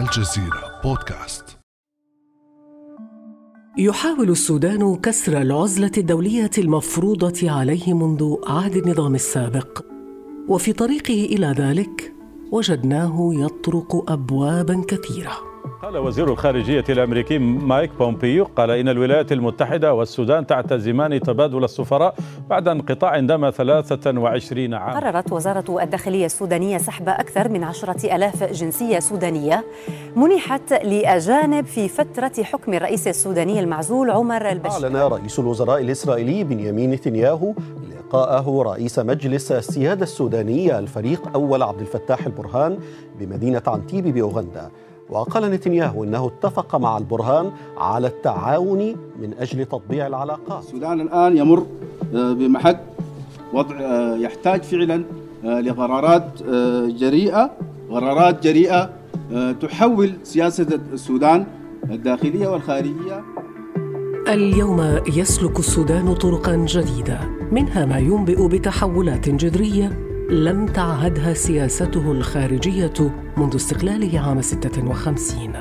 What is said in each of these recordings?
الجزيرة بودكاست. يحاول السودان كسر العزلة الدولية المفروضة عليه منذ عهد النظام السابق. وفي طريقه إلى ذلك وجدناه يطرق أبوابا كثيرة. قال وزير الخارجية الأمريكي مايك بومبيو قال إن الولايات المتحدة والسودان تعتزمان تبادل السفراء بعد انقطاع دام 23 عام. قررت وزارة الداخلية السودانية سحب أكثر من عشرة ألاف جنسية سودانية منحت لأجانب في فترة حكم الرئيس السوداني المعزول عمر البشير. أعلن رئيس الوزراء الإسرائيلي بنيامين نتنياهو لقاءه رئيس مجلس السيادة السوداني الفريق أول عبد الفتاح البرهان بمدينة عنتيبي بأوغندا. وقال نتنياهو إنه اتفق مع البرهان على التعاون من أجل تطبيع العلاقات. السودان الآن يمر آه، بمحك وضع آه، يحتاج فعلا آه، لقرارات جريئة قرارات جريئة تحول سياسة السودان الداخلية والخارجية اليوم يسلك السودان طرقا جديدة منها ما ينبئ بتحولات جذرية لم تعهدها سياسته الخارجية منذ استقلاله عام 56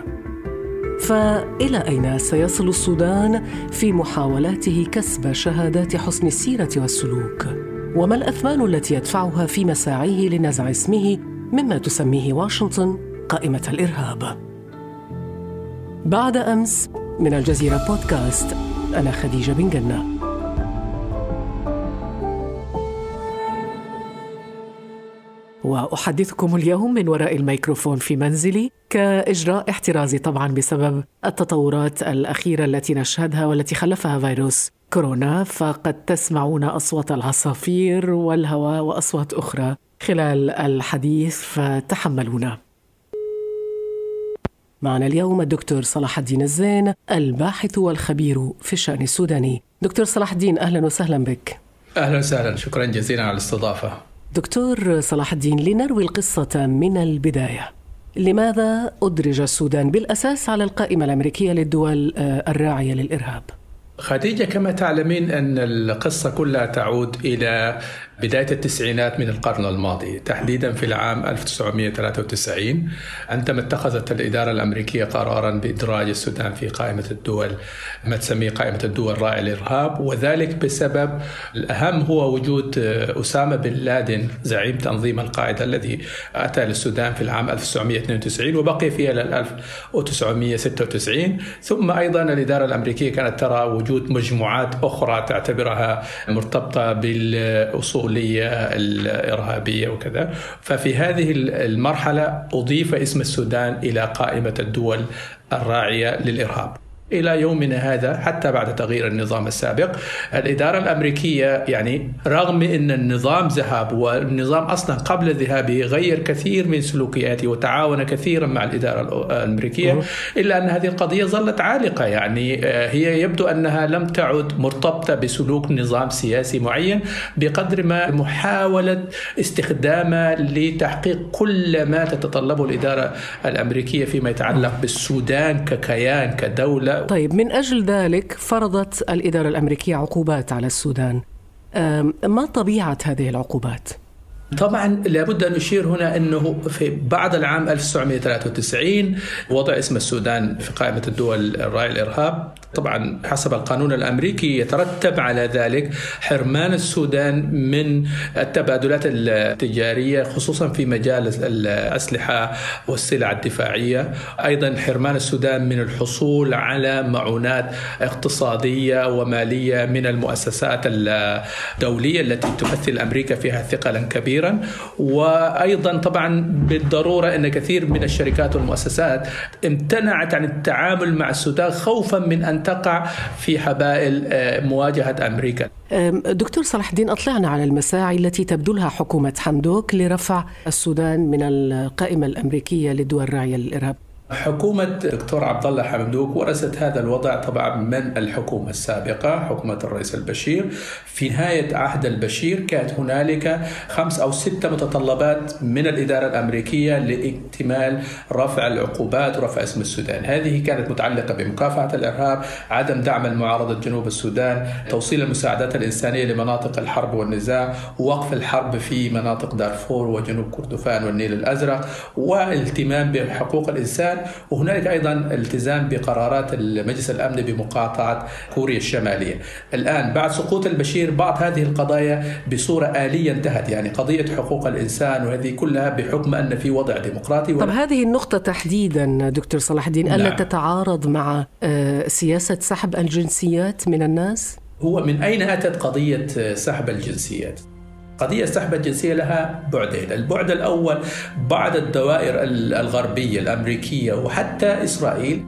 فإلى أين سيصل السودان في محاولاته كسب شهادات حسن السيرة والسلوك؟ وما الأثمان التي يدفعها في مساعيه لنزع اسمه مما تسميه واشنطن قائمة الإرهاب؟ بعد أمس من الجزيرة بودكاست أنا خديجة بن جنة وأحدثكم اليوم من وراء الميكروفون في منزلي كإجراء احترازي طبعا بسبب التطورات الأخيرة التي نشهدها والتي خلفها فيروس كورونا فقد تسمعون أصوات العصافير والهواء وأصوات أخرى خلال الحديث فتحملونا. معنا اليوم الدكتور صلاح الدين الزين الباحث والخبير في الشأن السوداني. دكتور صلاح الدين أهلا وسهلا بك. أهلا وسهلا شكرا جزيلا على الاستضافة. دكتور صلاح الدين لنروي القصة من البداية لماذا أدرج السودان بالأساس على القائمة الأمريكية للدول آه، الراعية للإرهاب؟ خديجة كما تعلمين أن القصة كلها تعود إلى بداية التسعينات من القرن الماضي تحديدا في العام 1993 عندما اتخذت الإدارة الأمريكية قرارا بإدراج السودان في قائمة الدول ما تسميه قائمة الدول الراعية للإرهاب وذلك بسبب الأهم هو وجود أسامة بن لادن زعيم تنظيم القاعدة الذي أتى للسودان في العام 1992 وبقي فيها إلى 1996 ثم أيضا الإدارة الأمريكية كانت ترى وجود مجموعات أخرى تعتبرها مرتبطة بالأصول الأصولية الإرهابية وكذا. ففي هذه المرحلة أضيف اسم السودان إلى قائمة الدول الراعية للإرهاب. إلى يومنا هذا حتى بعد تغيير النظام السابق. الإدارة الأمريكية يعني رغم إن النظام ذهب والنظام أصلا قبل ذهابه غير كثير من سلوكياته وتعاون كثيرا مع الإدارة الأمريكية إلا أن هذه القضية ظلت عالقة. يعني آه، هي يبدو أنها لم تعد مرتبطة بسلوك نظام سياسي معين بقدر ما محاولة استخدامها لتحقيق كل ما تتطلبه الإدارة الأمريكية فيما يتعلق بالسودان ككيان كدولة. طيب من أجل ذلك فرضت الإدارة الأمريكية عقوبات على السودان. ما طبيعة هذه العقوبات؟ طبعا لابد أن نشير هنا أنه في بعد العام 1993 وضع اسم السودان في قائمة الدول الراعي الإرهاب. طبعا حسب القانون الأمريكي يترتب على ذلك حرمان السودان من التبادلات التجارية خصوصا في مجال الأسلحة والسلع الدفاعية، أيضا حرمان السودان من الحصول على معونات اقتصادية ومالية من المؤسسات الدولية التي تمثل أمريكا فيها ثقلا كبيرا، وأيضا طبعا بالضرورة إن كثير من الشركات والمؤسسات امتنعت عن التعامل مع السودان خوفا من أن تقع في حبائل آه، مواجهة أمريكا. دكتور صلاح الدين أطلعنا على المساعي التي تبذلها حكومة حمدوك لرفع السودان من القائمة الأمريكية للدول الراعية للإرهاب حكومة دكتور عبد الله حمدوك ورثت هذا الوضع طبعا من الحكومة السابقة حكومة الرئيس البشير. في نهاية عهد البشير كانت هنالك خمس أو ستة متطلبات من الإدارة الأمريكية لإكتمال رفع العقوبات ورفع اسم السودان. هذه كانت متعلقة بمكافحة الإرهاب عدم دعم المعارضة جنوب السودان توصيل المساعدات الإنسانية لمناطق الحرب والنزاع وقف الحرب في مناطق دارفور وجنوب كردفان والنيل الأزرق والالتمام بحقوق الإنسان وهنالك أيضا التزام بقرارات مجلس الامن بمقاطعة كوريا الشمالية. الآن بعد سقوط البشير بعض هذه القضايا بصورة آلية انتهت يعني قضية حقوق الإنسان وهذه كلها بحكم أن في وضع ديمقراطي طب هذه النقطة تحديدا دكتور صلاح الدين ألا نعم. تتعارض مع آه، سياسة سحب الجنسيات من الناس؟ هو من أين أتت قضية سحب الجنسيات؟ قضية سحب الجنسية لها بعدين. البعد الأول بعض الدوائر الغربية الأمريكية وحتى إسرائيل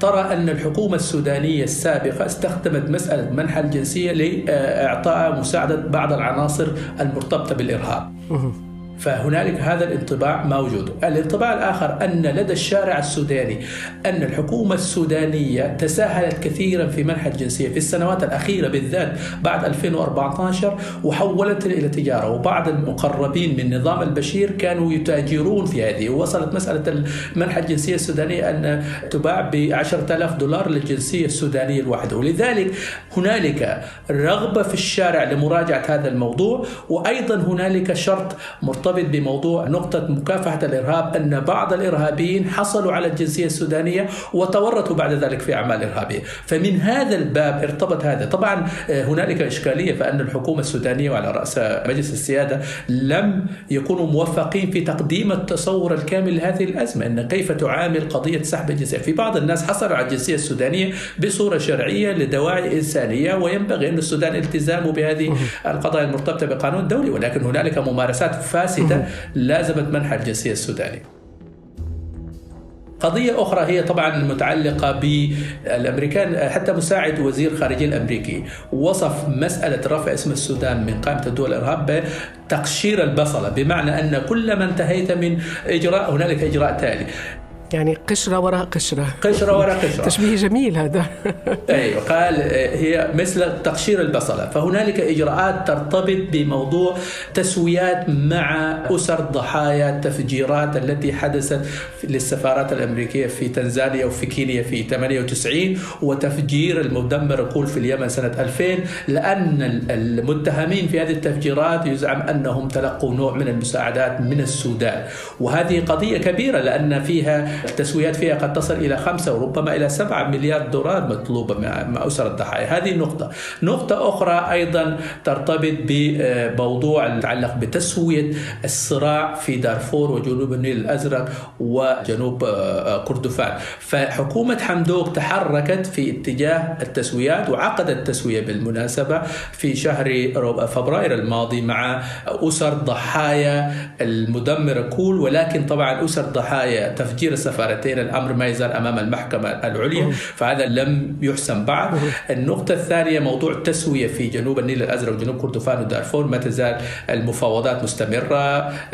ترى أن الحكومة السودانية السابقة استخدمت مسألة منح الجنسية لإعطاء مساعدة بعض العناصر المرتبطة بالإرهاب. فهنالك هذا الانطباع موجود. الانطباع الآخر أن لدى الشارع السوداني أن الحكومة السودانية تساهلت كثيرا في منح الجنسية في السنوات الأخيرة بالذات بعد 2014 وحولت إلى تجارة. وبعض المقربين من نظام البشير كانوا يتاجرون في هذه. ووصلت مسألة منح الجنسية السودانية أن تباع ب 10000 دولار للجنسية السودانية الواحدة. ولذلك هنالك رغبة في الشارع لمراجعة هذا الموضوع وأيضا هنالك شرط مرتبط مرتبط بموضوع نقطة مكافحة الإرهاب أن بعض الإرهابيين حصلوا على الجنسية السودانية وتورطوا بعد ذلك في أعمال إرهابية. فمن هذا الباب ارتبط هذا. طبعا آه، هنالك إشكالية فأن الحكومة السودانية وعلى رأس مجلس السيادة لم يكونوا موفقين في تقديم التصور الكامل لهذه الأزمة. أن كيف تعامل قضية سحب الجنسية؟ في بعض الناس حصلوا على الجنسية السودانية بصورة شرعية لدواعي إنسانية وينبغي أن السودان التزامه بهذه القضايا المرتبطة بقانون الدولي ولكن هنالك ممارسات فاسدة فاسدة لازمت منح الجنسية السودانية. قضية أخرى هي طبعا متعلقة بالأمريكان حتى مساعد وزير خارجية الأمريكي وصف مسألة رفع اسم السودان من قائمة الدول الإرهاب بتقشير البصلة بمعنى أن كلما انتهيت من إجراء هنالك إجراء تالي يعني قشرة وراء قشرة. قشرة وراء قشرة. تشبيه جميل هذا. أيوة قال هي مثل تقشير البصلة. فهنالك إجراءات ترتبط بموضوع تسويات مع أسر ضحايا التفجيرات التي حدثت للسفارات الأمريكية في تنزانيا وفي كينيا في 98 وتفجير المدمر كول في اليمن سنة 2000 لأن المتهمين في هذه التفجيرات يزعم أنهم تلقوا نوع من المساعدات من السودان. وهذه قضية كبيرة لأن فيها التسويات فيها قد تصل إلى خمسة وربما إلى سبعة مليار دولار مطلوبة مع أسر الضحايا. هذه نقطة. نقطة أخرى أيضا ترتبط بموضوع يتعلق بتسوية الصراع في دارفور وجنوب النيل الأزرق وجنوب آه، كردفان. فحكومة حمدوك تحركت في اتجاه التسويات وعقدت تسوية بالمناسبة في شهر فبراير الماضي مع أسر ضحايا المدمر كول. ولكن طبعا أسر ضحايا تفجير السفارتين الأمر ما يزال أمام المحكمة العليا فهذا لم يحسم. بعد النقطة الثانية موضوع التسوية في جنوب النيل الأزرق وجنوب كردفان ودارفور ما تزال المفاوضات مستمرة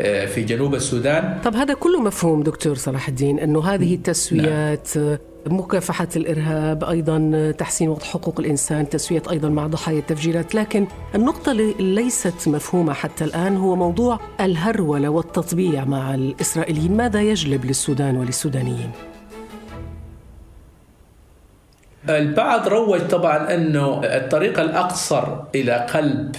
آه، في جنوب السودان. طب هذا كله مفهوم دكتور صلاح الدين أنه هذه التسويات نعم. مكافحة الإرهاب أيضا تحسين وضع حقوق الإنسان تسوية أيضا مع ضحايا التفجيرات لكن النقطة اللي ليست مفهومة حتى الآن هو موضوع الهرولة والتطبيع مع الإسرائيليين ماذا يجلب للسودان وللسودانيين؟ البعض روج طبعا أنه الطريق الأقصر إلى قلب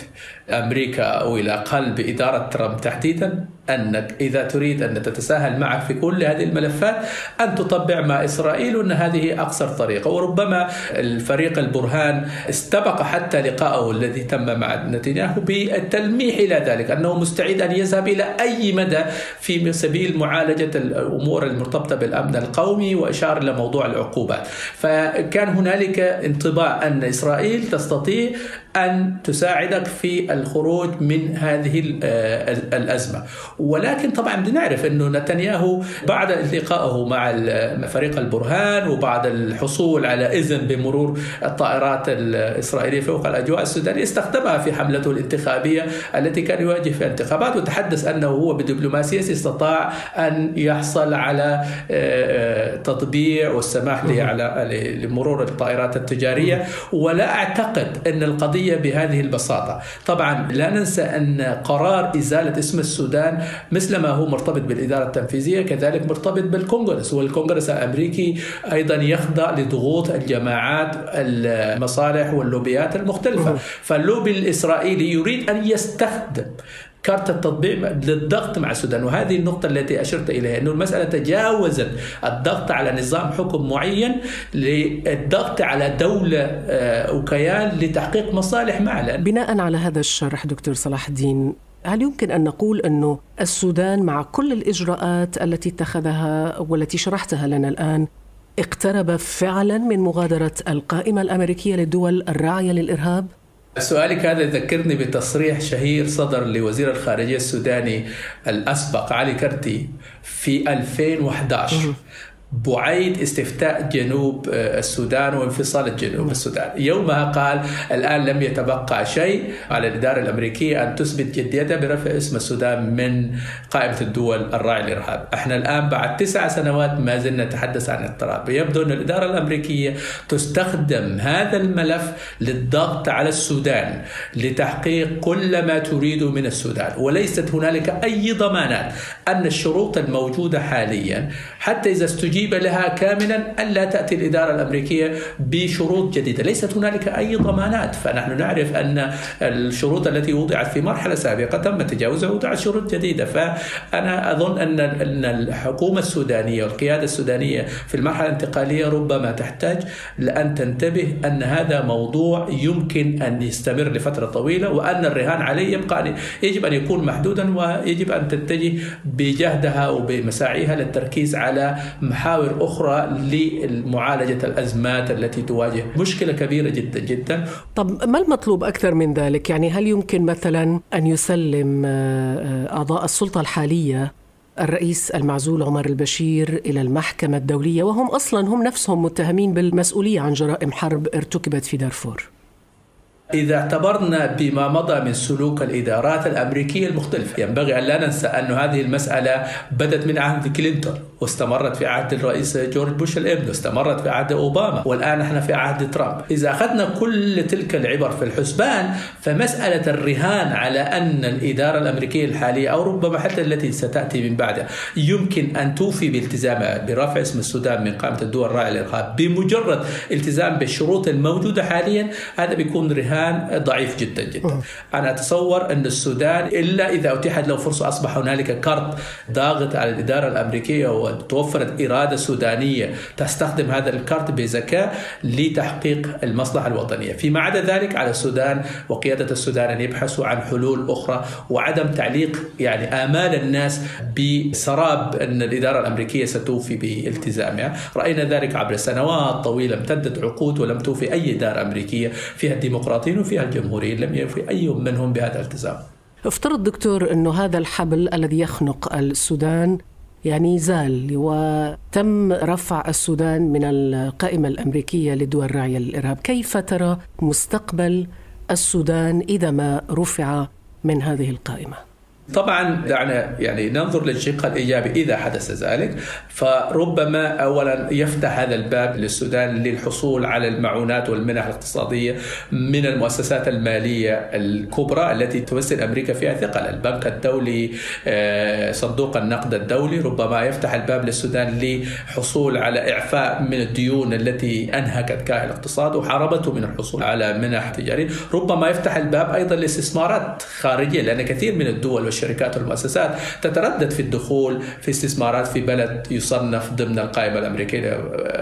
أمريكا أو إلى قلب إدارة ترامب تحديدا أنك إذا تريد أن تتساهل معك في كل هذه الملفات أن تطبع مع إسرائيل وان هذه أقصر طريقة. وربما الفريق البرهان استبق حتى لقائه الذي تم مع نتنياهو بالتلميح إلى ذلك أنه مستعد أن يذهب إلى أي مدى في سبيل معالجة الأمور المرتبطة بالأمن القومي وإشار إلى موضوع العقوبات. فكان هنالك انطباع أن إسرائيل تستطيع أن تساعدك في الخروج من هذه آه، الأزمة. ولكن طبعا بنعرف إنه نتنياهو بعد التقائه مع فريق البرهان وبعد الحصول على إذن بمرور الطائرات الإسرائيلية فوق الأجواء السودانية استخدمها في حملته الانتخابية التي كان يواجه فيها انتخابات. وتحدث أنه هو بدبلوماسية استطاع أن يحصل على آه، آه، تطبيع والسماح لمرور الطائرات التجارية. ولا أعتقد إن القضية بهذه البساطة. طبعا لا ننسى أن قرار إزالة اسم السودان مثل ما هو مرتبط بالإدارة التنفيذية كذلك مرتبط بالكونغرس والكونغرس الأمريكي أيضا يخضع لضغوط الجماعات المصالح واللوبيات المختلفة. فاللوبي الإسرائيلي يريد أن يستخدم كارت التطبيع للضغط مع السودان وهذه النقطة التي أشرت إليها أنه المسألة تجاوزت الضغط على نظام حكم معين للضغط على دولة آه، وكيان لتحقيق مصالح معا بناء على هذا الشرح دكتور صلاح الدين هل يمكن أن نقول انه السودان مع كل الإجراءات التي اتخذها والتي شرحتها لنا الآن اقترب فعلا من مغادرة القائمة الأمريكية للدول الراعية للإرهاب؟ سؤالك هذا يذكرني بتصريح شهير صدر لوزير الخارجية السوداني الأسبق علي كرتي في 2011 بعيد استفتاء جنوب آه، السودان وانفصال الجنوب السودان. يومها قال الآن لم يتبقى شيء على الإدارة الأمريكية أن تثبت جديتها برفع اسم السودان من قائمة الدول الراعي للإرهاب. إحنا الآن بعد تسع سنوات ما زلنا نتحدث عن اضطراب يبدو أن الإدارة الأمريكية تستخدم هذا الملف للضغط على السودان لتحقيق كل ما تريد من السودان وليست هنالك أي ضمانات. أن الشروط الموجودة حاليا حتى إذا استجيب لها كاملا ألا تأتي الإدارة الأمريكية بشروط جديدة. ليست هنالك أي ضمانات. فنحن نعرف أن الشروط التي وضعت في مرحلة سابقة تم تجاوزها ووضعت شروط جديدة. فأنا أظن أن أن الحكومة السودانية والقيادة السودانية في المرحلة الانتقالية ربما تحتاج لأن تنتبه أن هذا موضوع يمكن أن يستمر لفترة طويلة وأن الرهان عليه يبقى يجب أن يكون محدودا ويجب أن تتجه بجهدها وبمساعيها للتركيز على محاور أخرى لمعالجة الأزمات التي تواجه مشكلة كبيرة جدا جدا طب ما المطلوب أكثر من ذلك؟ يعني هل يمكن مثلا أن يسلم آه، آه، أعضاء السلطة الحالية الرئيس المعزول عمر البشير إلى المحكمة الدولية وهم أصلا هم نفسهم متهمين بالمسؤولية عن جرائم حرب ارتكبت في دارفور. إذا اعتبرنا بما مضى من سلوك الإدارات الأمريكية المختلفة ينبغي أن لا ننسى أن هذه المسألة بدت من عهد كلينتون واستمرت في عهد الرئيس جورج بوش الإبن واستمرت في عهد أوباما والآن نحن في عهد ترامب. إذا أخذنا كل تلك العبر في الحسبان فمسألة الرهان على أن الإدارة الأمريكية الحالية أو ربما حتى التي ستأتي من بعدها يمكن أن توفي بالتزامها برفع اسم السودان من قائمة الدول الراعية للإرهاب بمجرد التزام بالشروط الموجودة حاليا هذا بيكون رهان ضعيف جدا جدا. أنا أتصور أن السودان إلا إذا أتيحت له فرصة أصبح هنالك كارت ضاغط على الإدارة الأمريكية وتوفرت إرادة سودانية تستخدم هذا الكارت بذكاء لتحقيق المصلحة الوطنية. فيما عدا ذلك على السودان وقيادة السودان أن يبحثوا عن حلول أخرى وعدم تعليق يعني آمال الناس بسراب أن الإدارة الأمريكية ستوفي بالتزامها رأينا ذلك عبر سنوات طويلة امتدت عقود ولم توفي أي إدارة أمريكية فيها الديمقراطيين وفيها الجمهوريين لم يوفي أي منهم بهذا الالتزام افترض دكتور أنه هذا الحبل الذي يخنق السودان يعني زال وتم رفع السودان من القائمة الأمريكية للدول الراعية للإرهاب كيف ترى مستقبل السودان إذا ما رفع من هذه القائمة؟ طبعا دعنا يعني ننظر للشق الإيجابي إذا حدث ذلك. فربما اولا يفتح هذا الباب للسودان للحصول على المعونات والمنح الاقتصادية من المؤسسات المالية الكبرى التي تمثل أمريكا فيها ثقل، البنك الدولي آه، صندوق النقد الدولي ربما يفتح الباب للسودان للحصول على إعفاء من الديون التي أنهكت كاهل الاقتصاد وحاربته من الحصول على منح تجاريه، ربما يفتح الباب أيضا لاستثمارات خارجية لأن كثير من الدول والشركات والمؤسسات تتردد في الدخول في استثمارات في بلد يصنف ضمن القائمة الأمريكية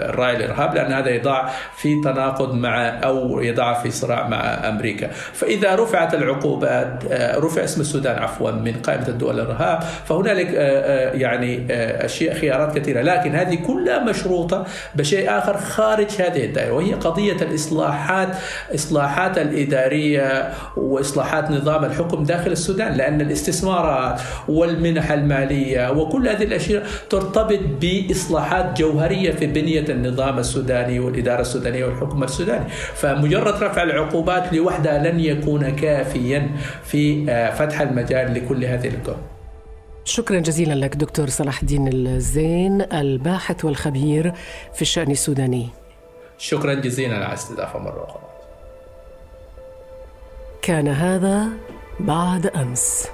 الراعي الإرهاب لأن هذا يضع في تناقض مع أو يضع في صراع مع أمريكا. فإذا رفعت العقوبات آه، رفع اسم السودان عفوا من قائمة الدول الإرهاب فهنالك آه، آه، يعني أشياء خيارات كثيرة. لكن هذه كلها مشروطة بشيء آخر خارج هذه الدائرة وهي قضية الإصلاحات إصلاحات الإدارية وإصلاحات نظام الحكم داخل السودان لأن الاستثمار الاستثمارات والمنح المالية وكل هذه الأشياء ترتبط بإصلاحات جوهرية في بنية النظام السوداني والإدارة السودانية والحكومة السوداني، فمجرد رفع العقوبات لوحدها لن يكون كافيا في آه، فتح المجال لكل هذه القوى. شكرا جزيلا لك دكتور صلاح الدين الزين الباحث والخبير في الشأن السوداني. شكرا جزيلا على الاستضافة مرة أخرى. كان هذا بعد أمس.